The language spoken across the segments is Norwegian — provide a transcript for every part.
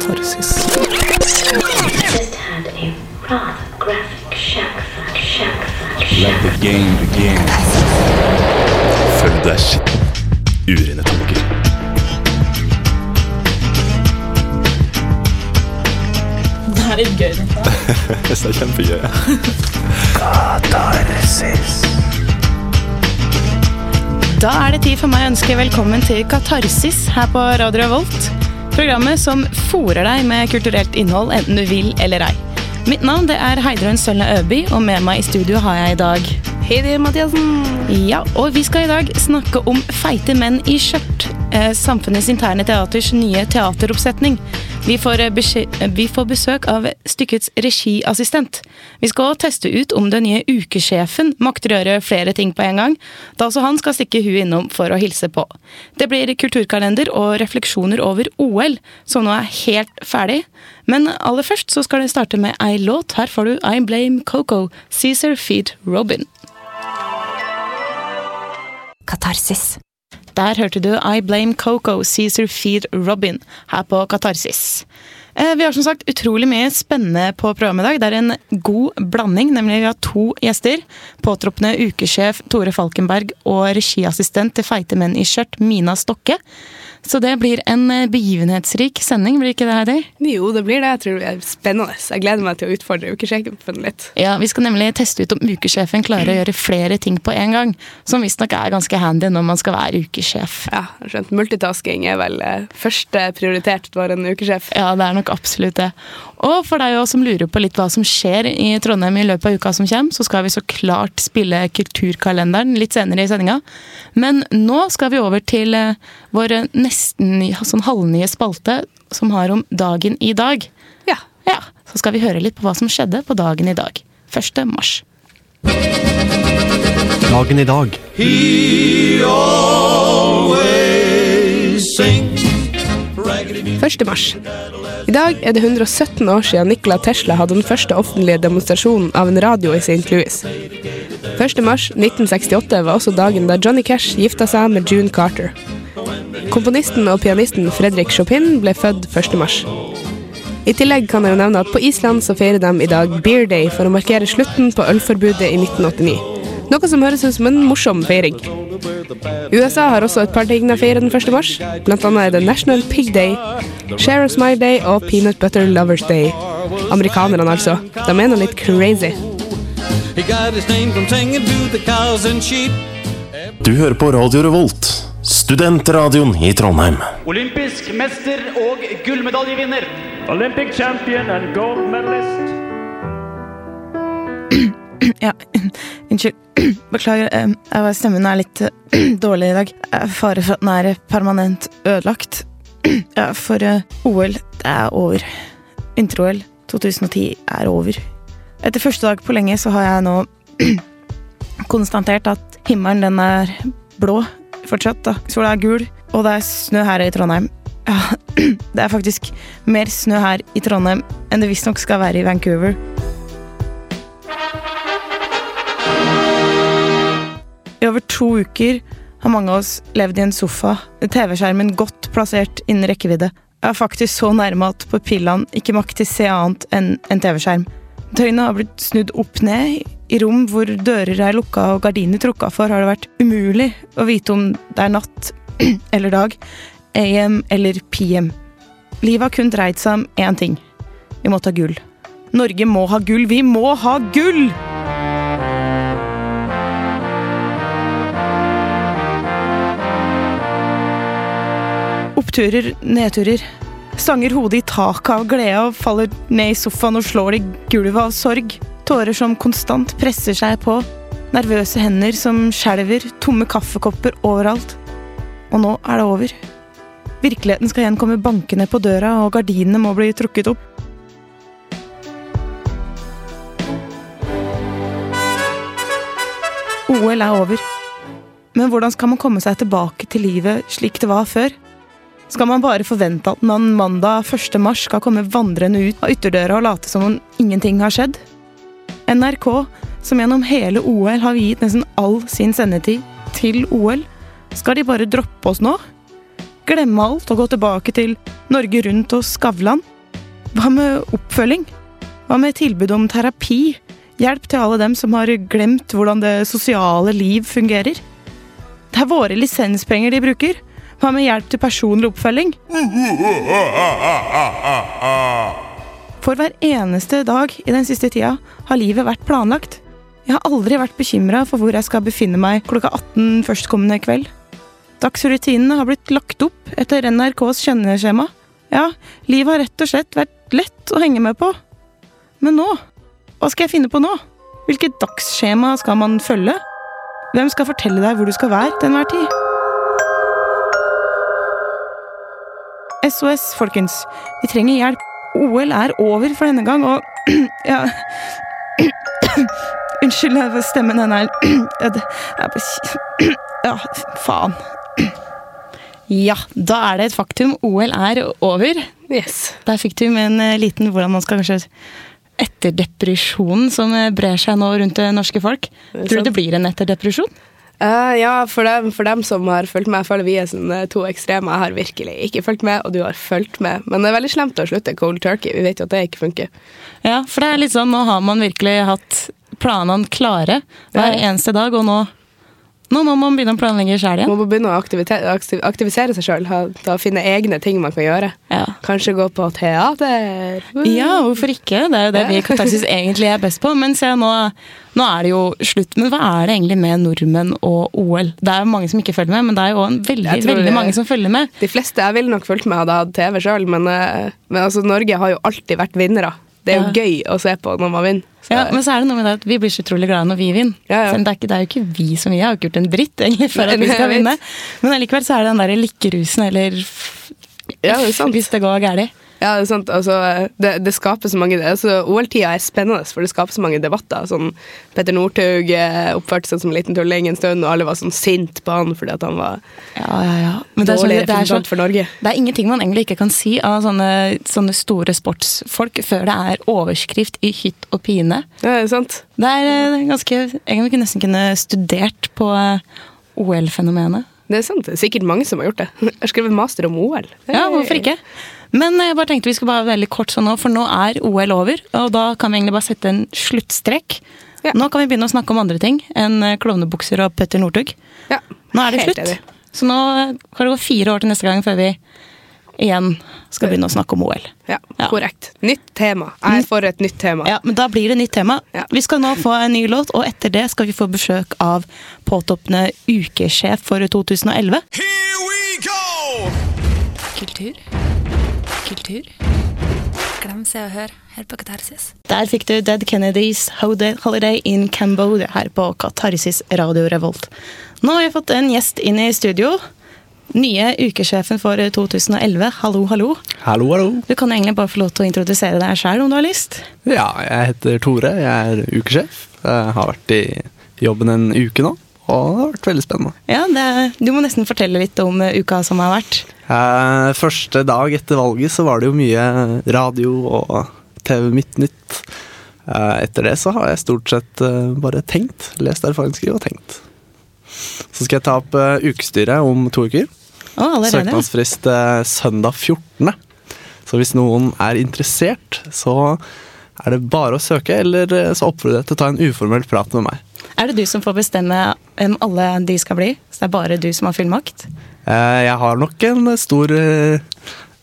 Katarsis. Let the game begin. Følg deg skitten. Urene tanker. Det er litt gøy. Synes det er kjempegøy. Katarsis. Da er det tid for meg å ønske velkommen til Katarsis her på Radio Revolt. Programmet som fòrer deg med kulturelt innhold, enten du vil eller ei. Mitt navn det er Heidrun Sølne Øby, og med meg i studio har jeg i dag Heidi Mathiassen. Ja, og vi skal i dag snakke om feite menn i skjørt. Eh, Samfunnets interne teaters nye teateroppsetning. Vi får, eh, eh, vi får besøk av stykkets regiassistent. Vi skal teste ut om den nye ukesjefen makter gjøre flere ting på en gang, da også han skal stikke huet innom for å hilse på. Det blir kulturkalender og refleksjoner over OL, som nå er helt ferdig. Men aller først så skal det starte med ei låt. Her får du I Blame Coco, Cæsar Feed Robin. Katarsis. Der hørte du I Blame Coco, Cæsar Feed Robin her på Katarsis. Eh, Vi har som sagt utrolig mye spennende på programmet i dag. Det er en god blanding, nemlig vi har to gjester. Påtroppende ukesjef Tore Falkenberg og regiassistent til Feite menn i skjørt, Mina Stokke. Så det blir en eh, begivenhetsrik sending, blir ikke det, Heidi? Jo, det blir det. Jeg tror det er spennende. Jeg gleder meg til å utfordre ukesjefen litt. Ja, Vi skal nemlig teste ut om ukesjefen klarer å gjøre flere ting på en gang. Som visstnok er ganske handy når man skal være ukesjef. Ja, skjønt. Multitasking er vel eh, første prioritert for en ukesjef. Ja, det er nok absolutt det. Og for deg også som lurer på litt hva som skjer i Trondheim i løpet av uka som kommer, så skal vi så klart spille Kulturkalenderen litt senere i sendinga. Men nå skal vi over til eh, vår nesten sånn halvnye spalte som har om dagen i dag. Ja. Ja, Så skal vi høre litt på hva som skjedde på dagen i dag. 1. mars. Dagen i dag. 1. mars. I dag er det 117 år siden Nikola Tesla hadde den første offentlige demonstrasjonen av en radio i St. Louis. 1. mars 1968 var også dagen da Johnny Cash gifta seg med June Carter. Komponisten og pianisten Fredrik Chopin ble født 1. mars. I tillegg kan jeg jo nevne at på Island så feirer de i dag Beer Day for å markere slutten på ølforbudet i 1989. Noe som høres ut som en morsom feiring. USA har også et par ting de feirer den 1. mars. Blant annet er det National Pig Day, Share a Smile Day og Peanut Butter Lovers Day. Amerikanerne, altså. De er nå litt crazy. Du hører på Radio Revolt, studentradioen i Trondheim. Olympisk mester og gullmedaljevinner. Olympic champion and gold medalist. Ja, unnskyld. Beklager. eh, jeg Stemmen er litt eh, dårlig i dag. Jeg er Fare for at den er permanent ødelagt. Ja, for eh, OL, det er over. Vinter-OL 2010 er over. Etter første dag på lenge så har jeg nå konstatert at himmelen den er blå fortsatt. da. Sola er gul, og det er snø her i Trondheim. Ja, det er faktisk mer snø her i Trondheim enn det visstnok skal være i Vancouver. I over to uker har mange av oss levd i en sofa, TV-skjermen godt plassert innen rekkevidde. Jeg er faktisk så nærme at pupillene ikke makter se annet enn en TV-skjerm. Døgnet har blitt snudd opp ned. I rom hvor dører er lukka og gardiner trukka for, har det vært umulig å vite om det er natt eller dag, AM eller PM. Livet har kun dreid seg om én ting. Vi må ta gull. Norge må ha gull. Vi må ha gull! Oppturer, nedturer. Stanger hodet i taket av glede og faller ned i sofaen og slår i gulvet av sorg. Tårer som konstant presser seg på. Nervøse hender som skjelver. Tomme kaffekopper overalt. Og nå er det over. Virkeligheten skal igjen komme bankende på døra, og gardinene må bli trukket opp. OL er over. Men hvordan skal man komme seg tilbake til livet slik det var før? Skal man bare forvente at man mandag 1. mars skal komme vandrende ut av ytterdøra og late som om ingenting har skjedd? NRK, som gjennom hele OL har viet nesten all sin sendetid til OL, skal de bare droppe oss nå? glemme alt og gå tilbake til Norge Rundt og Skavlan? Hva med oppfølging? Hva med tilbud om terapi? Hjelp til alle dem som har glemt hvordan det sosiale liv fungerer? Det er våre lisenspenger de bruker. Hva med hjelp til personlig oppfølging? For hver eneste dag i den siste tida har livet vært planlagt. Jeg har aldri vært bekymra for hvor jeg skal befinne meg klokka 18 førstkommende kveld. Dagsrutinene har blitt lagt opp etter NRKs kjenneskjema. Ja, livet har rett og slett vært lett å henge med på. Men nå? Hva skal jeg finne på nå? Hvilket dagsskjema skal man følge? Hvem skal fortelle deg hvor du skal være til enhver tid? SOS, folkens. Vi trenger hjelp. OL er over for denne gang, og ja Unnskyld, stemmen den er ja, faen. Ja, da er det et faktum. OL er over. Yes. Der fikk du med en eh, liten hvordan man skal kanskje Etterdepresjonen som eh, brer seg nå rundt det norske folk. Tror du det blir en etterdepresjon? Eh, ja, for dem, for dem som har fulgt med, føler vi er sånne to ekstreme. Jeg har virkelig ikke fulgt med, og du har fulgt med. Men det er veldig slemt å slutte cold turkey. Vi vet jo at det ikke funker. Ja, for det er litt sånn, nå har man virkelig hatt planene klare hver eneste dag, og nå, nå må man begynne å planlegge sjæl igjen. Man må begynne å aktivisere seg sjøl. Finne egne ting man kan gjøre. Ja. Kanskje gå på teater. Ja, hvorfor ikke? Det er jo det vi i Katarsis egentlig er best på. Men se, nå, nå er det jo slutt. Men hva er det egentlig med nordmenn og OL? Det er jo mange som ikke følger med, men det er jo en veldig, veldig mange som følger med. De fleste jeg ville nok fulgt med, hadde hatt TV sjøl, men, eh, men altså, Norge har jo alltid vært vinnere. Det er jo Ja. gøy å se på når man vinner. Så- Ja, men så er det noe med det at vi blir så utrolig glade når vi vinner. Ja, ja. Det, er ikke, det er jo ikke vi som vi har ikke gjort en dritt egentlig for Nei, at vi skal vinne. Men allikevel så er det den der likkerusen eller Ja, det hvis det går galt. Ja, det er sant. Altså, det, det skaper så mange altså, OL-tida er spennende, for det skaper så mange debatter. Sånn, Petter Northug eh, oppførte seg som en liten tulling en stund, og alle var sånn sint på han fordi at han var Ja, ja, ja. Men det er, dårlig representant sånn, så, for Norge. det er ingenting man egentlig ikke kan si av sånne, sånne store sportsfolk før det er overskrift i hytt og pine. Ja, det er sant. Det er eh, ganske Jeg kunne nesten kunne studert på eh, OL-fenomenet. Det er sant. Det er sikkert mange som har gjort det. Jeg har skrevet master om OL. Ja, hvorfor ikke? Men jeg bare tenkte vi skulle bare være veldig kort sånn nå, for nå er OL over. Og da kan vi egentlig bare sette en sluttstrek. Ja. Nå kan vi begynne å snakke om andre ting enn eh, klovnebukser og Petter Northug. Ja, Nå er det helt slutt. enig. Så nå kan det gå fire år til neste gang før vi igjen skal begynne å snakke om OL. Ja, Ja. korrekt. Nytt tema. Jeg er for et nytt tema. Ja, men Da blir det nytt tema. Ja. Vi skal nå få en ny låt, og etter det skal vi få besøk av påtoppende ukesjef for 2011. Here we go! Kultur. Kultur. Glem Se og Hør her på Katarsis. Der fikk du Dead Kennedys Holiday Holiday in Cambodia her på Katarsis Radio Revolt. Nå har vi fått en gjest inn i studio. Nye ukesjefen for 2011. Hallo, hallo. Hallo, hallo. Du kan egentlig bare få lov til å introdusere deg sjøl om du har lyst. Ja, jeg heter Tore. Jeg er ukesjef. Jeg har vært i jobben en uke nå, og det har vært veldig spennende. Ja, det, Du må nesten fortelle litt om eh, uka som har vært. Eh, første dag etter valget så var det jo mye radio og TV Midtnytt. Eh, etter det så har jeg stort sett eh, bare tenkt. Lest erfaringsskriv og tenkt. Så skal jeg ta opp eh, ukestyret om to uker. Oh, allerede. Søknadsfrist eh, søndag 14. Så hvis noen er interessert, så er det bare å søke, eller så oppfordrer jeg til å ta en uformell prat med meg. Er det du som får bestemme hvem alle de skal bli? Så det er bare du som har fullmakt? Eh, Jeg har nok en stor eh,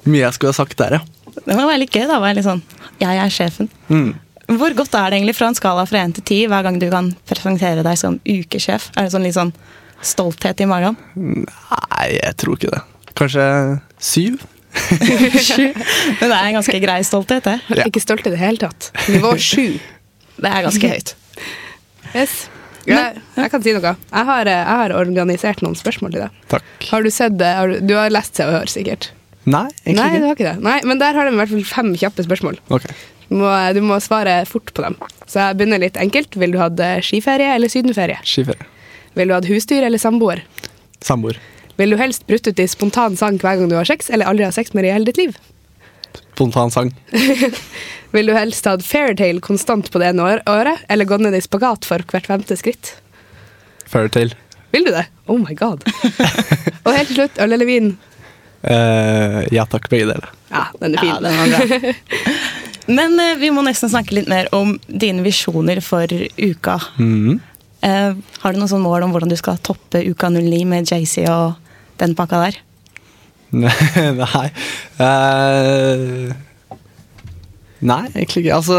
Mye jeg skulle ha sagt der, ja. Det må være litt gøy, da. Være litt sånn Jeg er sjefen. Mm. Hvor godt er det egentlig fra en skala fra 1 til 10 hver gang du kan presentere deg som ukesjef? Er det sånn litt sånn stolthet i magen? Nei, jeg tror ikke det. Kanskje syv? Men det er en ganske grei stolthet, det. Ja. ikke stolt i det hele tatt. Nivå sju. Det er ganske høyt. Yes. Jeg, jeg kan si noe. Jeg har, eh, jeg har organisert noen spørsmål til deg. Takk. Har du sett det? Har du, du har lest Se og Hør, sikkert? Nei, egentlig Nei, du har ikke det. Nei, Men der har de i hvert fall fem kjappe spørsmål. Ok. Du må, du må svare fort på dem. Så jeg begynner litt enkelt. Vil du hatt eh, skiferie eller sydenferie? Skiferie. Vil du hatt husdyr eller samboer? Samboer. Vil du helst brutt ut i spontan sang hver gang du har sex, eller aldri ha sex med i hele ditt liv? Spontan sang. Vil du helst hatt fairytale konstant på det ene år- året, eller gått ned i spagat for hvert femte skritt? Fairytale. Vil du det? Oh my god. Og helt til slutt, øl eller vin? Uh, ja takk, begge deler. Ja, den er fin. Ja, den var bra. Men uh, vi må nesten snakke litt mer om dine visjoner for uka. Mm. Uh, har du noen sånn mål om hvordan du skal toppe uka 09 med JC og den pakka der? Nei Uh, Nei, egentlig ikke. Altså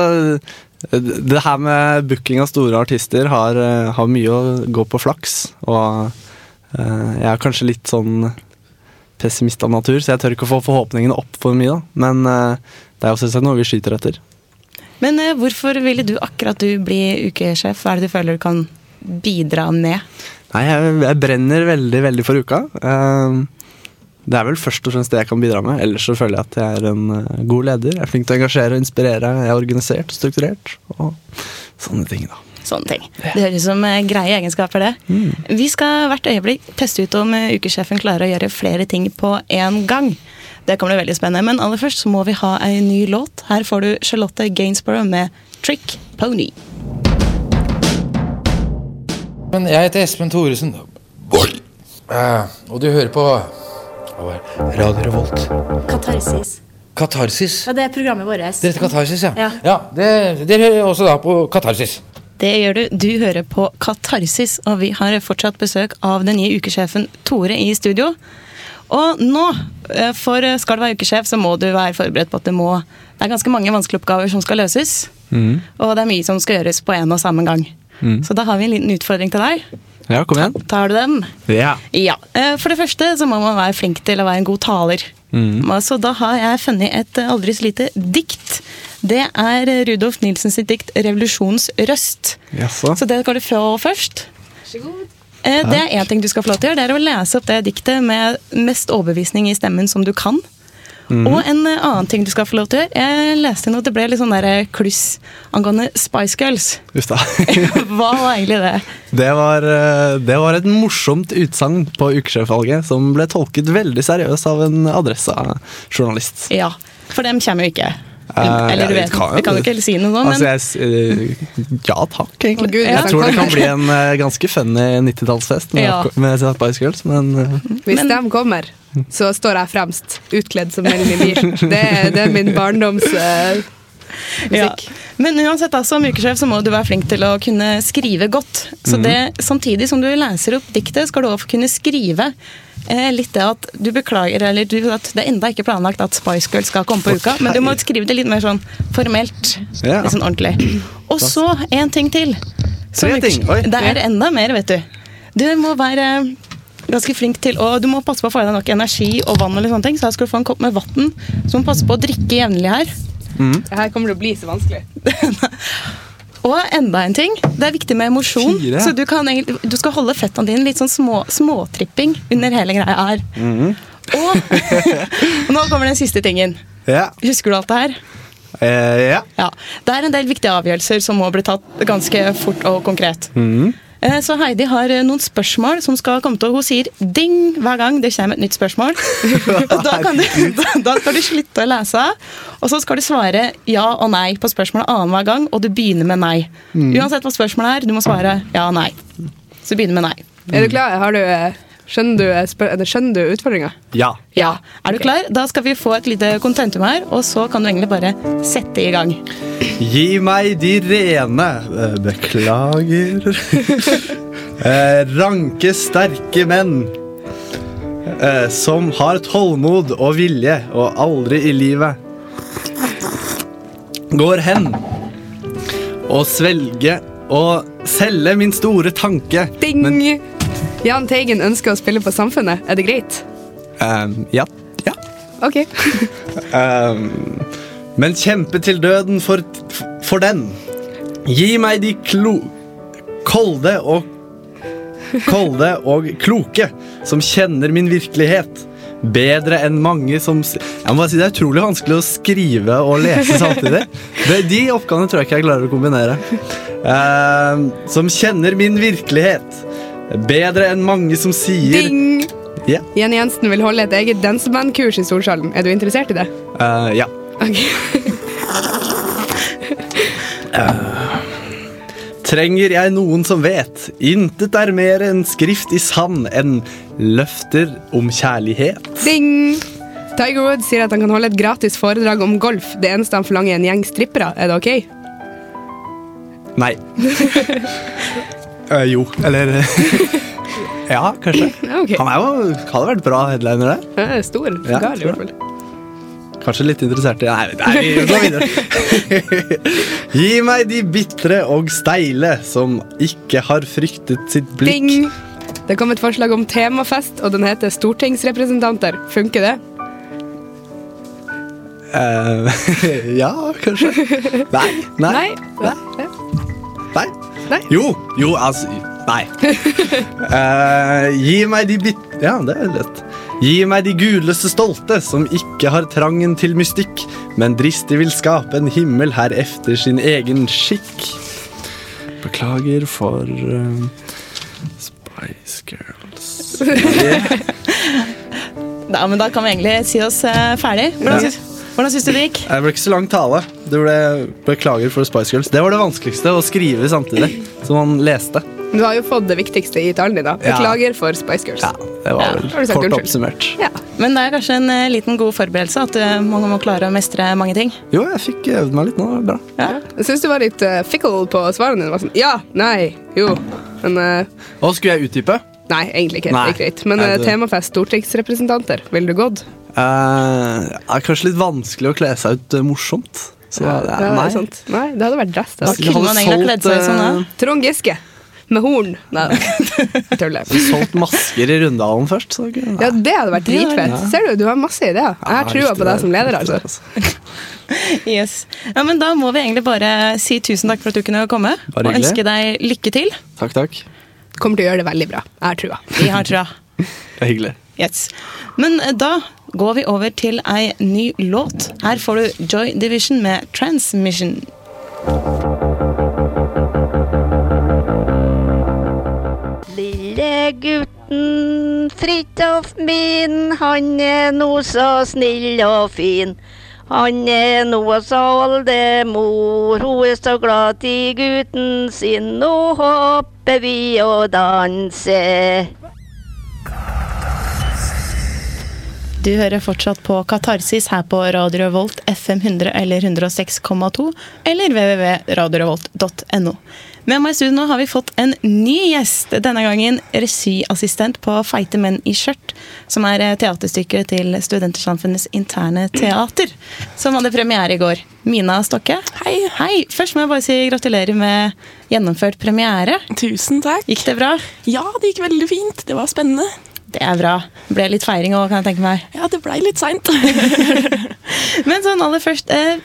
det her med booking av store artister har, eh, har mye å gå på flaks. Og eh, jeg er kanskje litt sånn pessimist av natur, så jeg tør ikke å få forhåpningene opp for mye. da Men det er jo selvsagt noe vi skyter etter. Men hvorfor ville du akkurat du bli ukesjef? Hva er det du føler du kan bidra med? Nei, jeg, jeg brenner veldig, veldig for uka. Eh, det er vel først og fremst det jeg kan bidra med. Ellers så føler jeg at jeg er en eh, god leder. Jeg er flink til å engasjere og inspirere. Jeg er organisert og strukturert. Og sånne ting, da. Sånne ting. Det høres ut som eh, greie egenskaper, det. Vi skal hvert øyeblikk teste ut om eh, ukesjefen klarer å gjøre flere ting på én gang. Det kommer bli veldig spennende. Men aller først så må vi ha ei ny låt. Her får du Charlotte Gainsborough med Trick Pony. Men jeg heter Espen Thoresen. Uh, og du hører på det? Radio Revolt. Katarsis. Katarsis. Ja, det er programmet vårt. Det heter Katarsis, ja. Ja. ja det, dere hører også da på Katarsis. Det gjør du. Du hører på Katarsis, og vi har fortsatt besøk av den nye ukesjefen Tore i studio. Og nå, eh, for skal du være ukesjef, så må du være forberedt på at det må Det er ganske mange vanskelige oppgaver som skal løses. Og det er mye som skal gjøres på en og samme gang. Mm. Så da har vi en liten utfordring til deg. Ja, kom igjen. Tar du den? Ja. Ja. Eh, For det første så må man være flink til å være en god taler. Mm. Så da har jeg funnet et eh, aldri så lite dikt. Det er Rudolf Nilsens dikt 'Revolusjonens røst'. Jaså. Så det går du få først. Eh, Det er én ting du skal få lov til å gjøre. Det er å lese opp det diktet med mest overbevisning i stemmen som du kan. Mhm. Og en eh, annen ting du skal få lov til å gjøre. Jeg leste noe, det ble litt sånn der eh, kluss angående Spice Girls. Uff da. Hva var egentlig det? Det var, eh, det var et morsomt utsagn på ukesjefvalget som ble tolket veldig seriøst av en Adressa-journalist. Ja, for dem kommer jo ikke. Eh, Eller du vet, kan- vi kan jo ikke si noe sånt, Altså, jeg, s- eh, ja takk, egentlig. Gud, jeg ja. tror det kan bli en eh, ganske funny 90-tallsfest med, Ja. med Spice Girls, men Hvis de kommer, så står jeg fremst, utkledd som Melanie Beer. Det, det er min barndoms uh, Ja. Men uansett, da, som ukesjef så må du være flink til å kunne skrive godt. Så det, Samtidig som du leser opp diktet, skal du også kunne skrive litt det at du beklager, eller du, at det er enda ikke planlagt at Spice Girl skal komme på uka, men du må skrive det litt mer sånn formelt. Ja. Litt sånn ordentlig. Og så en ting til. Som Tre ting, oi. Det er enda mer, vet du. Du må være ganske flink til å Du må passe på å få i deg nok energi og vann, eller sånne ting, så her skal du få en kopp med vann. Så du må passe på å drikke jevnlig her. Mm. her kommer det å bli så vanskelig. Og enda en ting, det er viktig med emosjon. Fire. Så du, kan, du skal holde fettene dine litt sånn små, småtripping under hele greia her. Og, og nå kommer den siste tingen. ja. Husker du alt det her? Eh, ja. Ja. Det er en del viktige avgjørelser som må bli tatt ganske fort og konkret. Mhm. Eh, Så Heidi har eh, noen spørsmål som skal komme til. Hun sier ding hver gang det kommer et nytt spørsmål. Da, kan du, da, skal du slutte å lese, og så skal du svare ja og nei på spørsmålet annenhver gang, og du begynner med nei. Uansett hva spørsmålet er, du må svare ja og nei. Så begynner med nei. Er du klar? Har du, eh, skjønner, du, eh, skjønner du utfordringa? ja. Ja. Er du klar? Da skal vi få et lite kontentum her, og så kan du egentlig bare sette i gang. Gi meg de rene eh, Beklager. eh, ranke, sterke menn. Eh, som har tålmod og vilje, og aldri i livet går hen og svelge og selge min store tanke. Ding! Men, Jahn Teigen ønsker å spille på Samfunnet. Er det greit? Um, ja. ja. Ok. um, men kjempe til døden for, for den. Gi meg de klo... Kolde og Kolde og kloke som kjenner min virkelighet. Bedre enn mange som Jeg må bare si Det er utrolig vanskelig å skrive og lese samtidig. De oppgavene tror jeg ikke jeg klarer å kombinere. Uh, som kjenner min virkelighet. Bedre enn mange som sier Ding! Ja. Jenny Jensen vil holde et eget dansebandkurs i Storsalen. Er du interessert i det? Uh, ja. Ok. Trenger jeg noen som vet? Intet er mer en skrift i sand enn Løfter om kjærlighet. Ding! Tiger Woods sier at han kan holde et gratis foredrag om golf. Det eneste han forlanger, er en gjeng strippere. Er det ok? Nei. Eh, jo, eller Ja, kanskje. Okay. Han er jo, hadde vært bra headliner, det. Ja, stor. Ja, Gal, i hvert fall. Kanskje litt interessert i Nei, nei vi går videre. Gi meg de bitre og steile som ikke har fryktet sitt blikk. Ding! Det kom et forslag om temafest, og den heter Stortingsrepresentanter. Funker det? Uh, ja, kanskje. Nei. Nei. Nei. Nei. Nei. Nei. Jo, jo, altså Nei. uh, gi meg de bit... Ja, det er lett. Gi meg de guleste stolte, som ikke har trangen til mystikk, men dristig vil skape en himmel her efter sin egen skikk. Beklager for uh, Spice Girls. Da, men da kan vi egentlig si oss uh, ferdig. Hvordan, Ja. Hvordan syns du det gikk? Det ble ikke så lang tale. Det ble Beklager for Spice Girls. Det var det vanskeligste å skrive samtidig som man leste. Du har jo fått det viktigste i talen din. da. Ja. Beklager for Spice Girls. Ja, det var Ja, vel ja. kort unnskyld? oppsummert. Ja. Men det er kanskje en eh, liten god forberedelse at eh, man må klare å mestre mange ting. Jo, jeg fikk øvd meg litt nå. Bra. Jeg syns du var litt uh, fickle på svarene dine. Sånn, ja, nei, jo. Men uh, Og skulle jeg utdype? Nei, egentlig ikke. Nei. Det er greit. Men uh, temafest stortingsrepresentanter, ville du gått? Eh, det er kanskje litt vanskelig å kle seg ut eh, morsomt. Så Ja, det det er nei. sant. Nei, det hadde vært dress. Da kunne man egentlig kledd seg sånn, da? Trond Giske. Med horn. Nei, tuller. Solgt masker i Rundalen først. Så okay. Ja, det hadde vært Det dritfett. Ja. Ser du, du har masse ideer. Jeg har Ja, trua på deg som leder, altså. Yes. Ja, men Da må vi egentlig bare si tusen takk for at du kunne komme. Bare og ønske deg lykke til. Takk, takk. Kommer til å gjøre det veldig bra. Jeg har trua. Vi har trua. Det er hyggelig. Yes. Men eh, da går vi over til ei ny låt. Her får du Joy Division med Transmission. Lille gutten Fridtjof min, han er nå så snill og fin. Han er nå så oldemor, hun er så glad i gutten sin. Nå hopper vi og danser. Du hører fortsatt på Katarsis her på Radio Revolt FM 100 eller 106,2 eller www.radiorevolt.no. Med meg i studio nå har vi fått en ny gjest. Denne gangen regiassistent på Feite menn i skjørt, som er teaterstykket til Studentersamfunnets interne teater, som hadde premiere i går. Mina Stokke. Hei. Hei. Først må jeg bare si gratulerer med gjennomført premiere. Tusen takk. Gikk det bra? Ja, det gikk veldig fint. Det var spennende. Det er bra. Ble litt feiring òg, kan jeg tenke meg. Ja, det blei litt seint. Men sånn aller først, eh,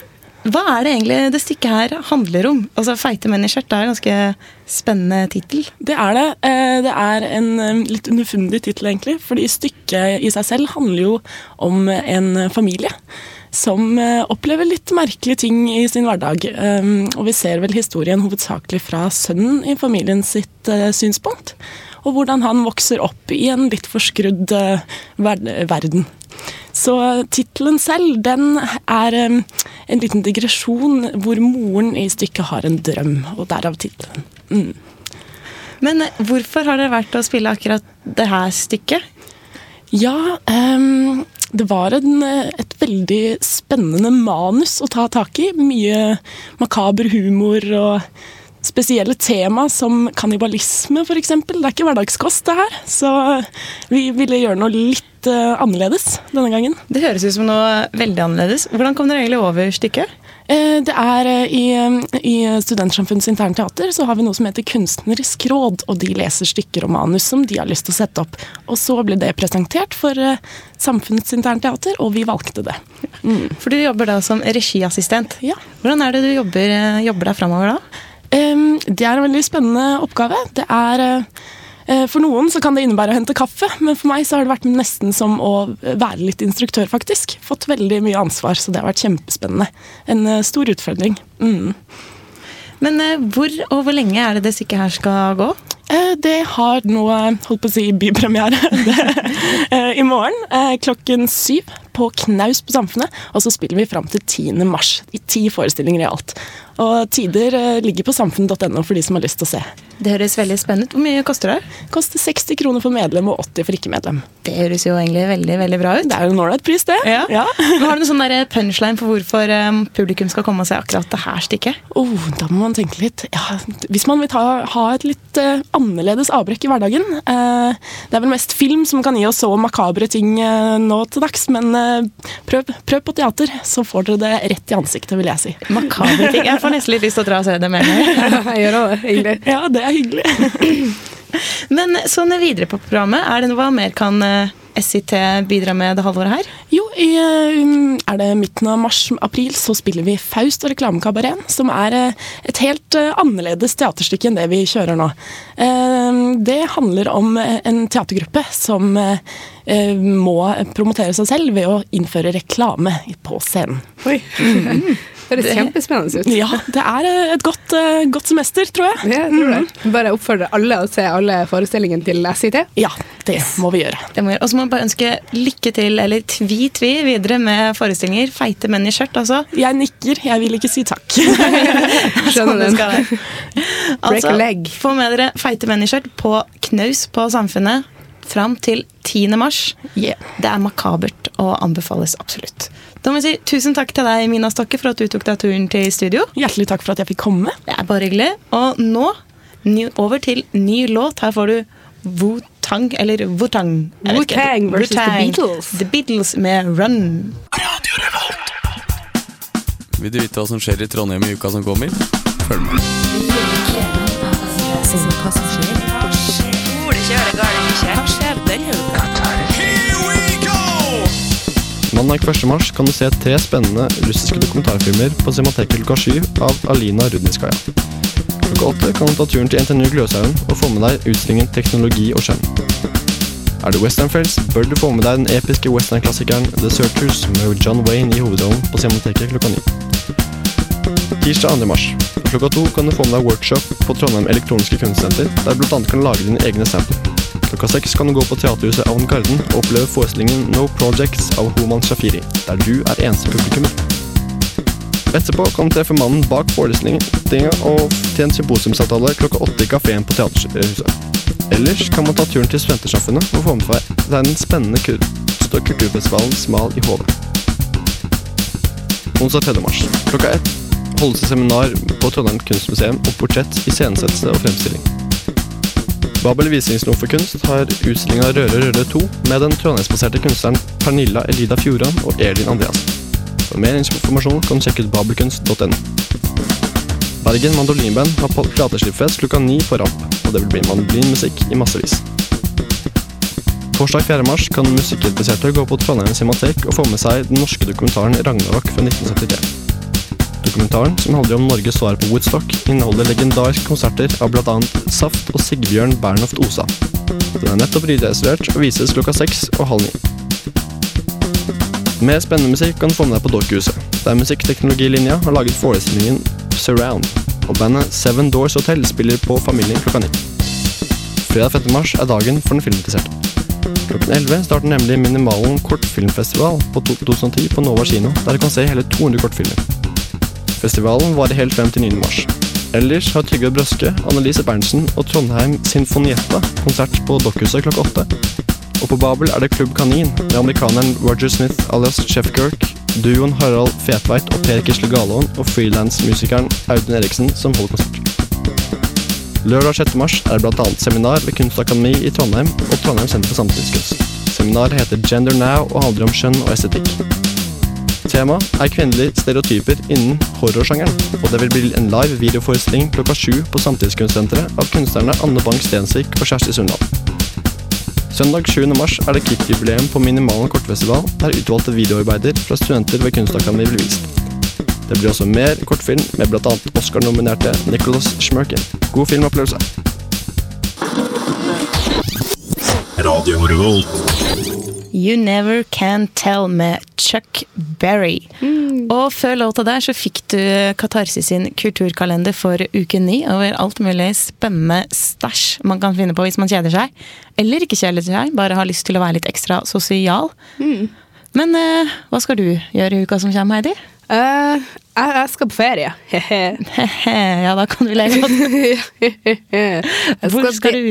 hva er det egentlig det stykket her handler om? Altså, Feite menn i skjørt er en ganske spennende tittel. Det er det. Eh, Det er en eh, litt underfundig tittel, egentlig. Fordi stykket i seg selv handler jo om en familie. Som eh, opplever litt merkelige ting i sin hverdag. Um, Og vi ser vel historien hovedsakelig fra sønnen i familien sitt eh, synspunkt. Og hvordan han vokser opp i en litt forskrudd eh, verden. Så tittelen selv, den er um, en liten digresjon hvor moren i stykket har en drøm, og derav tittelen. Mm. Men eh, hvorfor har det vært å spille akkurat det her stykket? Ja, um, det var en, eh, et veldig spennende manus å ta tak i. Mye makaber humor og spesielle tema som kannibalisme, f.eks. Det er ikke hverdagskost, det her. Så vi ville gjøre noe litt uh, annerledes denne gangen. Det høres ut som noe veldig annerledes. Hvordan kom dere egentlig over stykket? Eh, Det er eh, i, I Studentsamfunnets interne teater så har vi noe som heter Kunstnerisk råd, og de leser stykker og manus som de har lyst til å sette opp. Og så ble det presentert for eh, Samfunnets interne teater, og vi valgte det. For du jobber da som regiassistent. Ja. Hvordan er det du jobber, jobber deg framover da? Det er en veldig spennende oppgave. Det er eh, eh, For noen så kan det innebære å hente kaffe, men for meg så har det vært nesten som å være litt instruktør, faktisk. Fått veldig mye ansvar, så det har vært kjempespennende. En eh, stor utfordring. Mm. Men hvor og hvor lenge er det det stykket her skal gå? Det har nå holdt på å si bypremiere i morgen klokken syv på Knaus på Samfunnet. Og så spiller vi fram til 10. mars i ti forestillinger i alt. Og tider eh, ligger på samfunnet.no for de som har lyst til å se. Det høres veldig spennende ut. Hvor mye koster det? Koster 60 kroner for medlem og 80 for ikke-medlem. Det høres jo egentlig veldig veldig bra ut. Det er jo en ålreit pris, det. Ja. Ja. Har du noen sånn der punchline for hvorfor um, publikum skal komme og se akkurat det her stykket? Oh, da må man tenke litt. Ja, hvis man vil ta, ha et litt uh, annerledes avbrekk i hverdagen uh, Det er vel mest film som kan gi oss så makabre ting uh, nå til dags, men eh, prøv, prøv på teater, så får dere det rett i ansiktet, vil jeg si. Makabre ting. Jeg får nesten litt lyst til å dra og se det med meg. Jeg gjør det, egentlig. Ja, det er hyggelig. Men sånn videre på programmet, er det noe hva mer kan eh, SIT bidra med det halvåret her? Jo, i, eh, er det midten av mars-april så spiller vi Faust og reklamekabaret, som er eh, et helt eh, annerledes teaterstykke enn det vi kjører nå. Det handler om en teatergruppe som må promotere seg selv ved å innføre reklame på scenen. Oi. Det høres kjempespennende ut. Ja, det er eh, et godt, eh, godt semester, tror jeg. Ja, jeg Mm. Bare oppfordrer alle å se alle forestillingene til SIT. Ja, det må vi gjøre. Det må vi gjøre. Og så må vi bare ønske lykke til, eller tvi-tvi, videre med forestillinger. Feite menn i skjørt, altså. Jeg nikker, jeg vil ikke si takk. Skjønner det den. skal. Break Altså, a leg. få med dere Feite menn i skjørt på knaus på Samfunnet fram til 10. mars. Det er makabert og anbefales absolutt. Da må vi si tusen takk til deg, Mina Stokke, for at du tok deg turen til studio. Hjertelig takk for at jeg fikk komme. Det er bare hyggelig. Og nå ny, over til ny låt. Her får du Wu-Tang, eller Wu-Tang. Jeg. Wu-Tang versus The Beatles. The Beatles med Run. Vil du vite hva som skjer i Trondheim i uka som kommer? Følg med. Hva som skjer? Hva skjer denne Mandag 1. mars kan du se tre spennende russiske dokumentarfilmer på Cinemateket klokka sju av Alina Rudnitskaja. Klokka åtte kan du ta turen til NTNU Gløshaugen og få med deg utstillingen Teknologi og skjønn. Er du westernfrelst, bør du få med deg den episke westernklassikeren The Searchers med John Wayne i hovedrollen på Cinemateket klokka ni. Tirsdag 2. mars. Klokka to kan du få med deg workshop på Trondheim Elektroniske Kunstsenter, der du bl.a. kan lage dine egne sample. Klokka seks kan du gå på Teaterhuset Avantgarden og oppleve forestillingen No Projects av Homan Shafiri, der du er eneste publikummer. Etterpå kan du treffe mannen bak forestillingen og til en symposiumsavtale klokka åtte i kafeen på Teaterhuset. Ellers kan man ta turen til Studentersamfunnet og få med seg den spennende kulturfestivalen Smal i Hove. Onsdag 3. mars klokka ett holdes det seminar på Trondheim kunstmuseum om portrett, iscenesettelse og fremstilling. Babel visningsrom for kunst har utstillinga Røre Røre 2 med den trondheimsbaserte kunstneren Pernilla Elida Fjordan og Elin Andreassen. For mer informasjon kan du sjekke ut babelkunst.no. Bergen Mandolinband har plateslippfest klokka ni på Ramp, og det vil bli mandolinmusikk i massevis. Torsdag 4. mars kan musikkinteresserte gå på Trondheim Cinematek og få med seg den norske dokumentaren Ragnarok fra 1973. Dokumentaren, som handler om Norges svar på Woodstock, inneholder legendariske konserter av bl.a. Saft og Sigbjørn Bernhoft Osa. Den er nettopp redistribuert og vises klokka seks og halv ni. Mer spennende musikk kan du få med deg på Dokkhuset, der musikkteknologilinja har laget forestillingen Surround, og bandet Seven Doors Hotel spiller på Familien klokka ni. Fredag 5. mars er dagen for den filminteresserte. Klokken 11 starter nemlig Minimalen kortfilmfestival på 2010 på Nova kino, der du kan se hele 200 kortfilmer. Festivalen varer helt frem til 9. mars. Ellers har Trygve Brøske, Annelise Berntsen og Trondheim Sinfonietta konsert på Dokkhuset klokka åtte. Og på Babel er det Klubb Kanin med amerikaneren Roger Smith alias Chef Kirk, duoen Harald Fetveit og Per Kisle Galaaen og frilansmusikeren Audun Eriksen som holder konsert. Lørdag 6. mars er det bl.a. seminar ved Kunstakademi i Trondheim og Trondheim Senter for Samtidskunst. Seminaret heter Gender Now og handler om skjønn og estetikk. Tema er kvinnelige stereotyper innen horrorsjangeren, og det vil bli en live videoforestilling klokka sju på Samtidskunstsenteret av kunstnerne Anne Bang Stensvik og Kjersti Sundal. Søndag 7. mars er det KIT-jubileum på Minimalen kortfestival, der utvalgte videoarbeider fra studenter ved Kunstakademiet blir vist. Det blir også mer kortfilm med bl.a. Oscar-nominerte Nicholas Schmerkin. God filmopplevelse. Radio Revolt. You Never Can Tell med Chuck Berry. Og før låta der så fikk du Katarsis sin kulturkalender for uke ni over alt mulig spennende stæsj man kan finne på hvis man kjeder seg. Eller ikke kjeder seg, bare har lyst til å være litt ekstra sosial. Men eh, hva skal du gjøre i uka som kommer, Heidi? Eh, jeg, jeg skal på ferie. ja, da kan du le godt. Hvor skal du?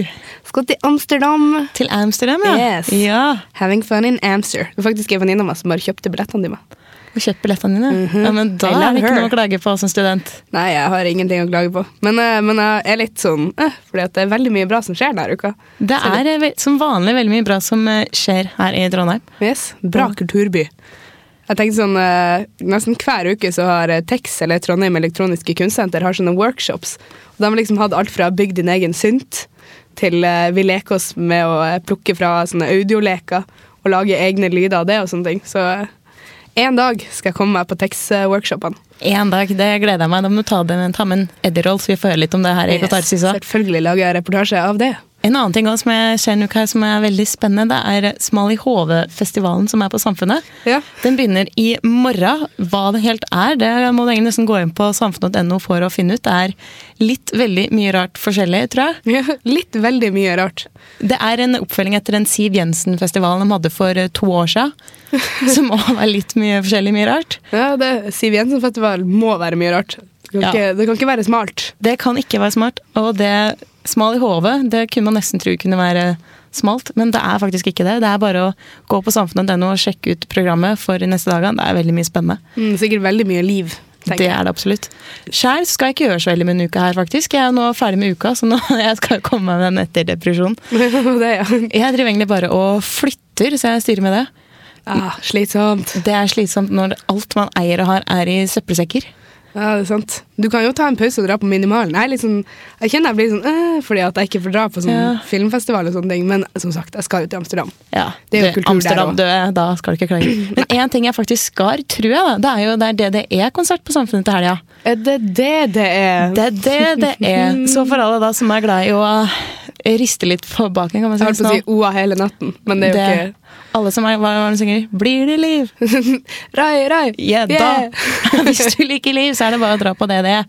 Skal til Amsterdam. Til Amsterdam, ja. Yes. ja. Having fun in Amster. Det er faktisk en venninne av meg som bare kjøpte billettene dine. Og kjøpt billettene dine? ja, men da er det ikke her. noe å klage på som student. Nei, jeg har ingenting å klage på. Men, eh, men jeg er litt sånn uh, fordi det er veldig mye bra som skjer denne uka. Det er som vanlig veldig mye bra som skjer her i Trondheim. Yes, Bra kulturby. Jeg tenkte sånn, eh, Nesten hver uke så har eh, Tex, eller Trondheim Elektroniske Kunstsenter, har sånne workshops. Og de har liksom hatt alt fra bygg din egen synt, til eh, vi leker oss med å eh, plukke fra sånne audioleker og lage egne lyder av det og sånne ting. Så eh, en dag skal jeg komme meg på Tex-workshopene. En dag, det gleder jeg meg. Da må du ta, den, ta med en Eddie-roll, så vi får høre litt om det her i Katarsis også. Selvfølgelig lager jeg reportasje av det. En annen ting også ser en her som er veldig spennende, det er Smal i Hove-festivalen som er på Samfunnet. Den begynner i morgen. Hva det helt er, det må du nesten gå inn på samfunnet.no for å finne ut. Det er litt veldig mye rart forskjellig, tror jeg. Ja, litt veldig mye rart. Det er en oppfølging etter den Siv Jensen-festivalen de hadde for eh, to år siden. Som må være litt mye forskjellig, mye rart. Ja, det, Siv Jensen-festival må være mye rart. Det kan, Ja. ikke, det kan ikke være smalt. Det kan ikke være smart. Og det smal i hodet, det kunne man nesten tro kunne være smalt, men det er faktisk ikke det. Det er bare å gå på samfunnet.no og sjekke ut programmet for neste dagene. Det er veldig mye spennende. Mm, sikkert veldig mye liv. Det er det absolutt. Sjæl skal jeg ikke gjøre så veldig med en uke her, faktisk. Jeg er nå ferdig med uka, så nå jeg skal jeg komme meg med den etter depresjon. det, ja. Jeg driver egentlig bare og flytter, så jeg styrer med det. Ah, slitsomt. Det er slitsomt når alt man eier og har, er i søppelsekker. Ja, det er sant. Du kan jo ta en pause og dra på minimalen. Jeg, liksom, jeg kjenner jeg blir sånn øh, fordi at jeg ikke får dra på sånn Ja. filmfestival og sånne ting, men som sagt, jeg skal jo til Amsterdam. Ja, Det er jo kultur Amsterdam, der du, er- da skal du ikke klage. Men én ting jeg faktisk skal, tror jeg, da, det er jo det er DDE-konsert på Samfunnet til helga. Er det det det er? Det er det det er. Så for alle da som er glad i å riste litt på baken, kan man si. Jeg holdt på å si sånn. OA hele natten, men det er jo ikke Alle som er, hva er det synger? Blir det liv? Rai, rai! Ja, da. Yeah. Hvis du liker liv, så er det bare å dra på DDE.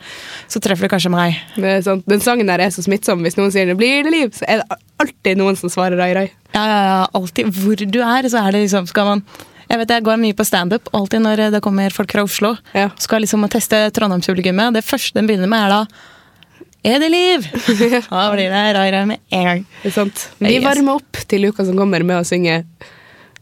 Så treffer du kanskje meg. Det er sant. Den sangen der er så smittsom. Hvis noen sier det 'blir det liv', så er det alltid noen som svarer rai, rai. Ja, ja, ja. Alltid hvor du er, så er det liksom Skal man jeg vet jeg går mye på standup, alltid når det kommer folk fra Oslo. Skal liksom teste Trondheimspublikummet. Det første den begynner med, er da Er det liv? Da blir det rai rai med en gang. Det er sant. Vi varmer opp til uka som kommer med å synge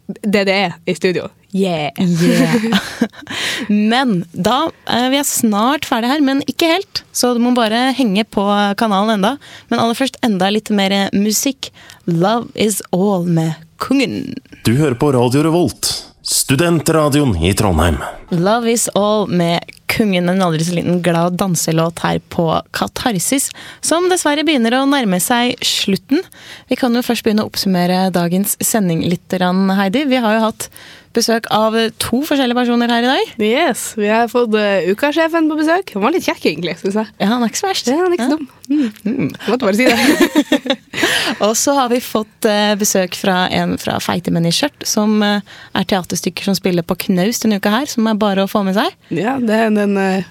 DDE i studio. Yeah! Yeah. Men da er vi er snart ferdig her, men ikke helt. Så du må bare henge på kanalen enda. Men aller først enda litt mer musikk. Love is all med Kongen. Du hører på Radio Revolt, studentradioen i Trondheim. Love is all med Kongen, en aldri så liten glad danselåt her på Katarsis, som dessverre begynner å nærme seg slutten. Vi kan jo først begynne å oppsummere dagens sending litt, Heidi. Vi har jo hatt besøk av to forskjellige personer her i dag. Yes, Vi har fått uh, ukasjefen på besøk. Han var litt kjekk, egentlig. Synes jeg. Ja, Han er ikke så verst. Ja, han er ikke så dum. Mm. Mm. måtte bare si det. Og så har vi fått uh, besøk fra en fra Feite menn i skjørt, som uh, er teaterstykker som spiller på Knaus denne uka her, som er bare å få med seg. Ja, det er en uh,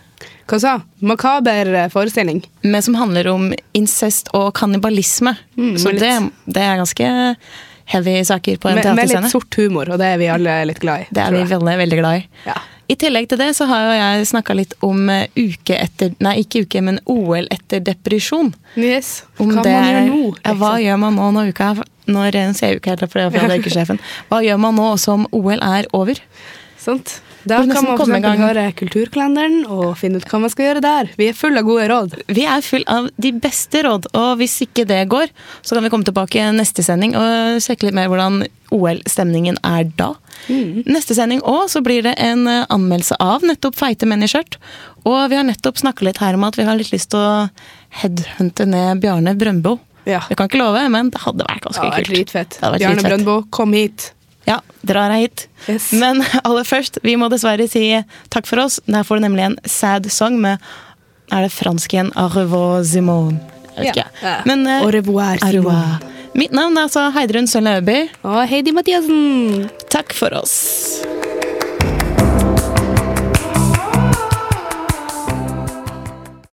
hva sa Makaber forestilling. Men som handler om incest og kannibalisme. Mm, så det, det er ganske heavy saker på en Med, med litt sort humor, og det er vi alle litt glad i. Det er vi jeg. veldig, glad i. I tillegg til det så har jo jeg snakka litt om eh, uke etter Nei, ikke uke, men OL etter depresjon. Yes. Om Hva det man gjør nå? Ja, hva gjør man nå når uka når sier jeg uke her, for det er fra ukesjefen. Hva gjør man nå som OL er over? Sant. Da kan man komme i gang. høre kulturkalenderen og finne ut hva man skal gjøre der. Vi er full av gode råd. Vi er full av de beste råd, og hvis ikke det går, så kan vi komme tilbake i neste sending og sjekke litt mer hvordan OL-stemningen er da. Neste sending òg, så blir det en eh, anmeldelse av nettopp Feite menn i skjørt. Og vi har nettopp snakka litt her om at vi har litt lyst til å headhunte ned Bjarne Brøndbo. Ja. Jeg kan ikke love, men det hadde vært ganske Det kult. dritfett. Det hadde vært Bjarne. Brøndbo, kom hit. Ja, drar jeg hit. Men aller først, vi må dessverre si takk for oss. Der får du nemlig en sad song med Er det fransk igjen? Au revoir, Simone. Jeg vet ikke. Men, uh, Au revoir, Simone. revoir. Mitt navn er altså Heidrun Sølve Øby. Og Heidi Mathiassen. Takk for oss.